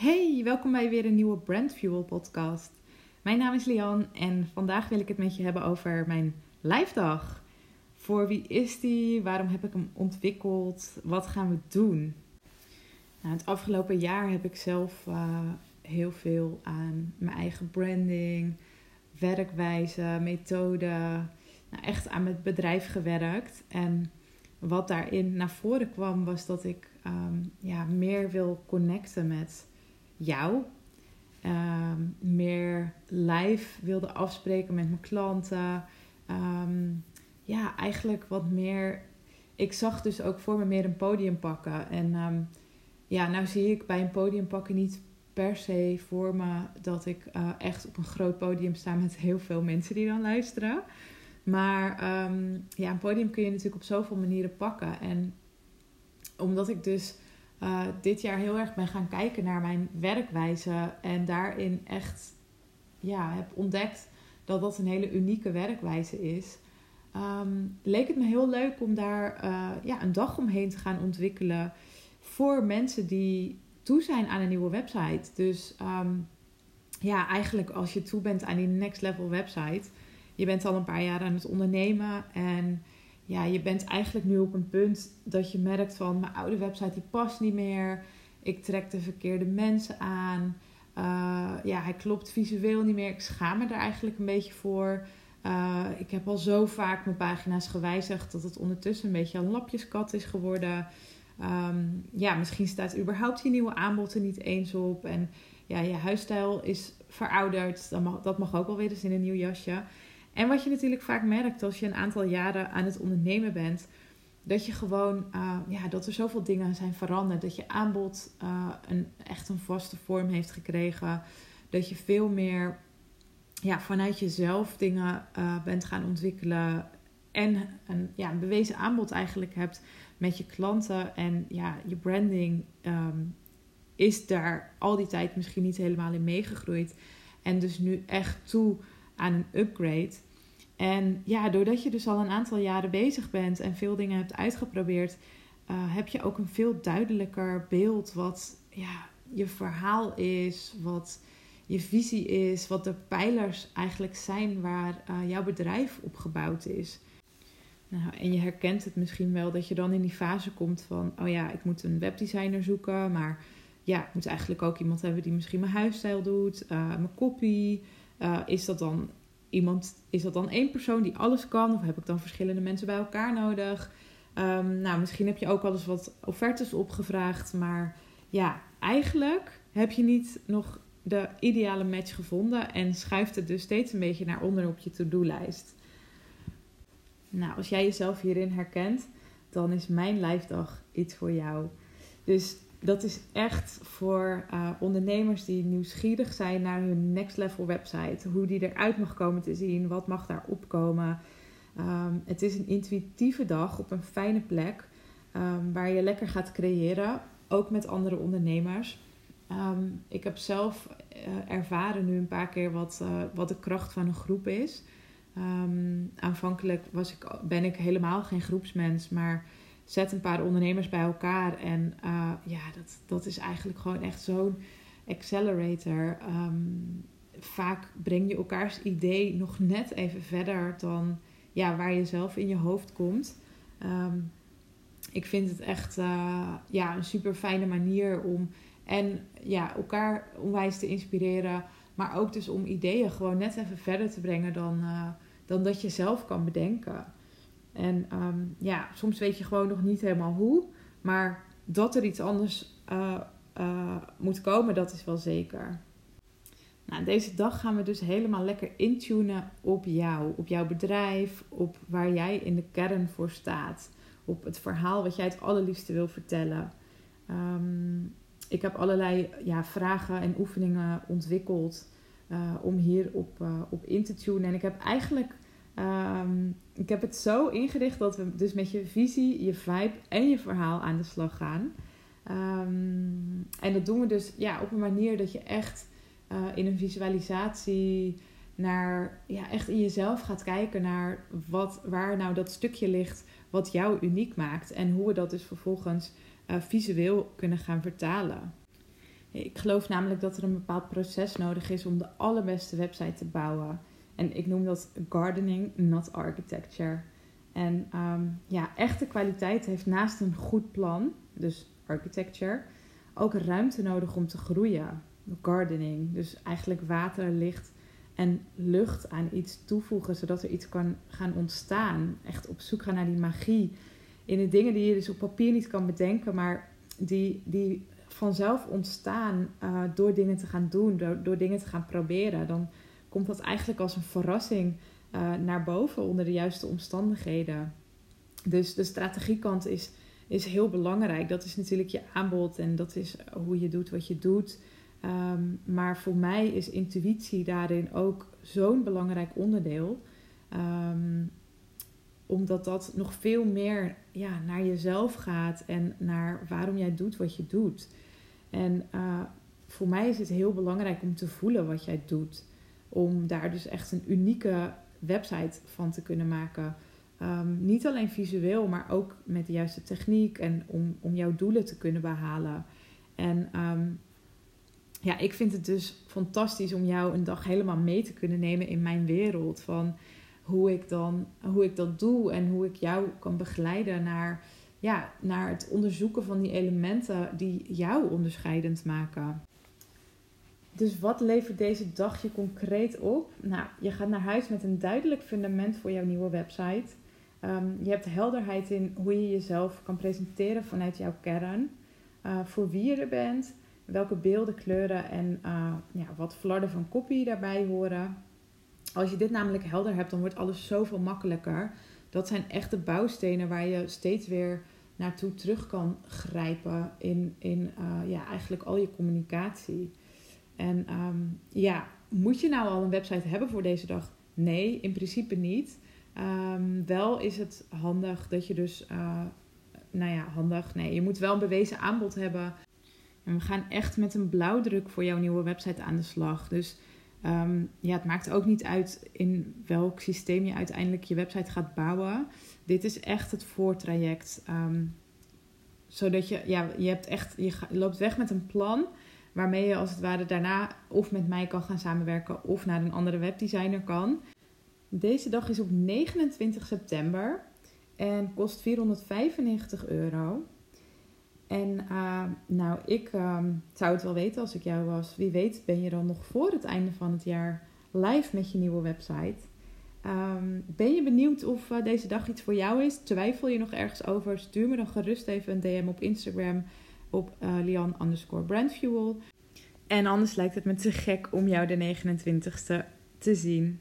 Hey, welkom bij weer een nieuwe Brand Fuel podcast. Mijn naam is Lian en vandaag wil ik het met je hebben over mijn lijfdag. Voor wie is die? Waarom heb ik hem ontwikkeld? Wat gaan we doen? Nou, het afgelopen jaar heb ik zelf uh, heel veel aan mijn eigen branding, werkwijze, methode, nou, echt aan mijn bedrijf gewerkt. En wat daarin naar voren kwam was dat ik um, ja, meer wil connecten met jou. Um, meer live wilde afspreken met mijn klanten. Um, ja, eigenlijk wat meer. Ik zag dus ook voor me meer een podium pakken. En um, ja, nou zie ik bij een podium pakken niet per se voor me dat ik uh, echt op een groot podium sta met heel veel mensen die dan luisteren. Maar ja, een podium kun je natuurlijk op zoveel manieren pakken. En omdat ik dus uh, dit jaar heel erg ben gaan kijken naar mijn werkwijze. En daarin echt ja, heb ontdekt dat dat een hele unieke werkwijze is. Um, leek het me heel leuk om daar uh, ja, een dag omheen te gaan ontwikkelen. Voor mensen die toe zijn aan een nieuwe website. Dus um, ja, eigenlijk als je toe bent aan die next level website. Je bent al een paar jaar aan het ondernemen. En ja, je bent eigenlijk nu op een punt dat je merkt van mijn oude website die past niet meer. Ik trek de verkeerde mensen aan. Uh, ja, hij klopt visueel niet meer. Ik schaam me er eigenlijk een beetje voor. Uh, ik heb al zo vaak mijn pagina's gewijzigd dat het ondertussen een beetje een lapjeskat is geworden. Um, ja, misschien staat überhaupt je nieuwe aanbod er niet eens op. En ja, je huisstijl is verouderd. Dat mag, dat mag ook wel weer eens in een nieuw jasje. En wat je natuurlijk vaak merkt als je een aantal jaren aan het ondernemen bent, dat je gewoon, uh, ja, dat er zoveel dingen zijn veranderd. Dat je aanbod uh, een, echt een vaste vorm heeft gekregen. Dat je veel meer ja, vanuit jezelf dingen uh, bent gaan ontwikkelen. En een, ja, bewezen aanbod eigenlijk hebt met je klanten. En ja, je branding um, is daar al die tijd misschien niet helemaal in meegegroeid. En dus nu echt toe aan een upgrade. En ja, doordat je dus al een aantal jaren bezig bent en veel dingen hebt uitgeprobeerd, uh, heb je ook een veel duidelijker beeld wat ja, je verhaal is, wat je visie is, wat de pijlers eigenlijk zijn waar uh, jouw bedrijf op gebouwd is. Nou, en je herkent het misschien wel dat je dan in die fase komt van, oh ja, ik moet een webdesigner zoeken, maar ja, ik moet eigenlijk ook iemand hebben die misschien mijn huisstijl doet, uh, mijn copy. Is dat dan iemand, is dat dan één persoon die alles kan? Of heb ik dan verschillende mensen bij elkaar nodig? Um, nou, misschien heb je ook al eens wat offertes opgevraagd. Maar ja, eigenlijk heb je niet nog de ideale match gevonden. En schuift het dus steeds een beetje naar onder op je to-do-lijst. Nou, als jij jezelf hierin herkent, dan is mijn lijfdag iets voor jou. Dus dat is echt voor uh, ondernemers die nieuwsgierig zijn naar hun next level website. Hoe die eruit mag komen te zien, wat mag daar opkomen. Um, het is een intuïtieve dag op een fijne plek um, waar je lekker gaat creëren, ook met andere ondernemers. Um, ik heb zelf uh, ervaren nu een paar keer wat, uh, wat de kracht van een groep is. aanvankelijk was ik, ben ik helemaal geen groepsmens, maar zet een paar ondernemers bij elkaar. En uh, ja, dat, dat is eigenlijk gewoon echt zo'n accelerator. Um, vaak breng je elkaars idee nog net even verder dan ja, waar je zelf in je hoofd komt. Um, ik vind het echt uh, ja, een super fijne manier om en ja, elkaar onwijs te inspireren. Maar ook dus om ideeën gewoon net even verder te brengen dan, uh, dan dat je zelf kan bedenken. En um, ja, soms weet je gewoon nog niet helemaal hoe. Maar dat er iets anders uh, uh, moet komen, dat is wel zeker. Nou, deze dag gaan we dus helemaal lekker intunen op jou, op jouw bedrijf, op waar jij in de kern voor staat, op het verhaal wat jij het allerliefste wil vertellen. Um, ik heb allerlei ja, vragen en oefeningen ontwikkeld uh, om hier op, op in te tunen. En ik heb eigenlijk Um, ik heb het zo ingericht dat we dus met je visie, je vibe en je verhaal aan de slag gaan. Um, en dat doen we dus ja, op een manier dat je echt uh, in een visualisatie naar, ja, echt in jezelf gaat kijken naar wat, waar nou dat stukje ligt wat jou uniek maakt. En hoe we dat dus vervolgens uh, visueel kunnen gaan vertalen. Ik geloof namelijk dat er een bepaald proces nodig is om de allerbeste website te bouwen. En ik noem dat gardening, not architecture. En ehm, ja, echte kwaliteit heeft naast een goed plan, dus architecture, ook ruimte nodig om te groeien. Gardening, dus eigenlijk water, licht en lucht aan iets toevoegen, zodat er iets kan gaan ontstaan. Echt op zoek gaan naar die magie in de dingen die je dus op papier niet kan bedenken, maar die, die vanzelf ontstaan uh, door dingen te gaan doen, door, door dingen te gaan proberen. Dan komt dat eigenlijk als een verrassing uh, naar boven onder de juiste omstandigheden. Dus de strategiekant is, is heel belangrijk. Dat is natuurlijk je aanbod en dat is hoe je doet wat je doet. Um, maar voor mij is intuïtie daarin ook zo'n belangrijk onderdeel. Um, omdat dat nog veel meer ja, naar jezelf gaat en naar waarom jij doet wat je doet. En uh, voor mij is het heel belangrijk om te voelen wat jij doet. Om daar dus echt een unieke website van te kunnen maken. Um, niet alleen visueel, maar ook met de juiste techniek en om, om jouw doelen te kunnen behalen. En um, ja, ik vind het dus fantastisch om jou een dag helemaal mee te kunnen nemen in mijn wereld. Van hoe ik, dan, hoe ik dat doe en hoe ik jou kan begeleiden naar, ja, naar het onderzoeken van die elementen die jou onderscheidend maken. Dus wat levert deze dag je concreet op? Nou, je gaat naar huis met een duidelijk fundament voor jouw nieuwe website. Um, je hebt helderheid in hoe je jezelf kan presenteren vanuit jouw kern. Uh, voor wie je er bent, welke beelden, kleuren en uh, ja, wat flarden van copy daarbij horen. Als je dit namelijk helder hebt, dan wordt alles zoveel makkelijker. Dat zijn echte bouwstenen waar je steeds weer naartoe terug kan grijpen in, in uh, ja, eigenlijk al je communicatie. En um, ja, moet je nou al een website hebben voor deze dag? Nee, in principe niet. Um, wel is het handig dat je dus, uh, nou ja, handig. Nee, je moet wel een bewezen aanbod hebben. En we gaan echt met een blauwdruk voor jouw nieuwe website aan de slag. Dus um, ja, het maakt ook niet uit in welk systeem je uiteindelijk je website gaat bouwen. Dit is echt het voortraject. Zodat je, ja, je hebt echt, je loopt weg met een plan waarmee je als het ware daarna of met mij kan gaan samenwerken of naar een andere webdesigner kan. Deze dag is op 29 september en kost 495 euro. En uh, nou, ik uh, zou het wel weten als ik jou was. Wie weet ben je dan nog voor het einde van het jaar live met je nieuwe website. Um, ben je benieuwd of uh, deze dag iets voor jou is? Twijfel je nog ergens over? Stuur me dan gerust even een DM op Instagram op uh, Lian underscore brandfuel. En anders lijkt het me te gek om jou de 29ste te zien.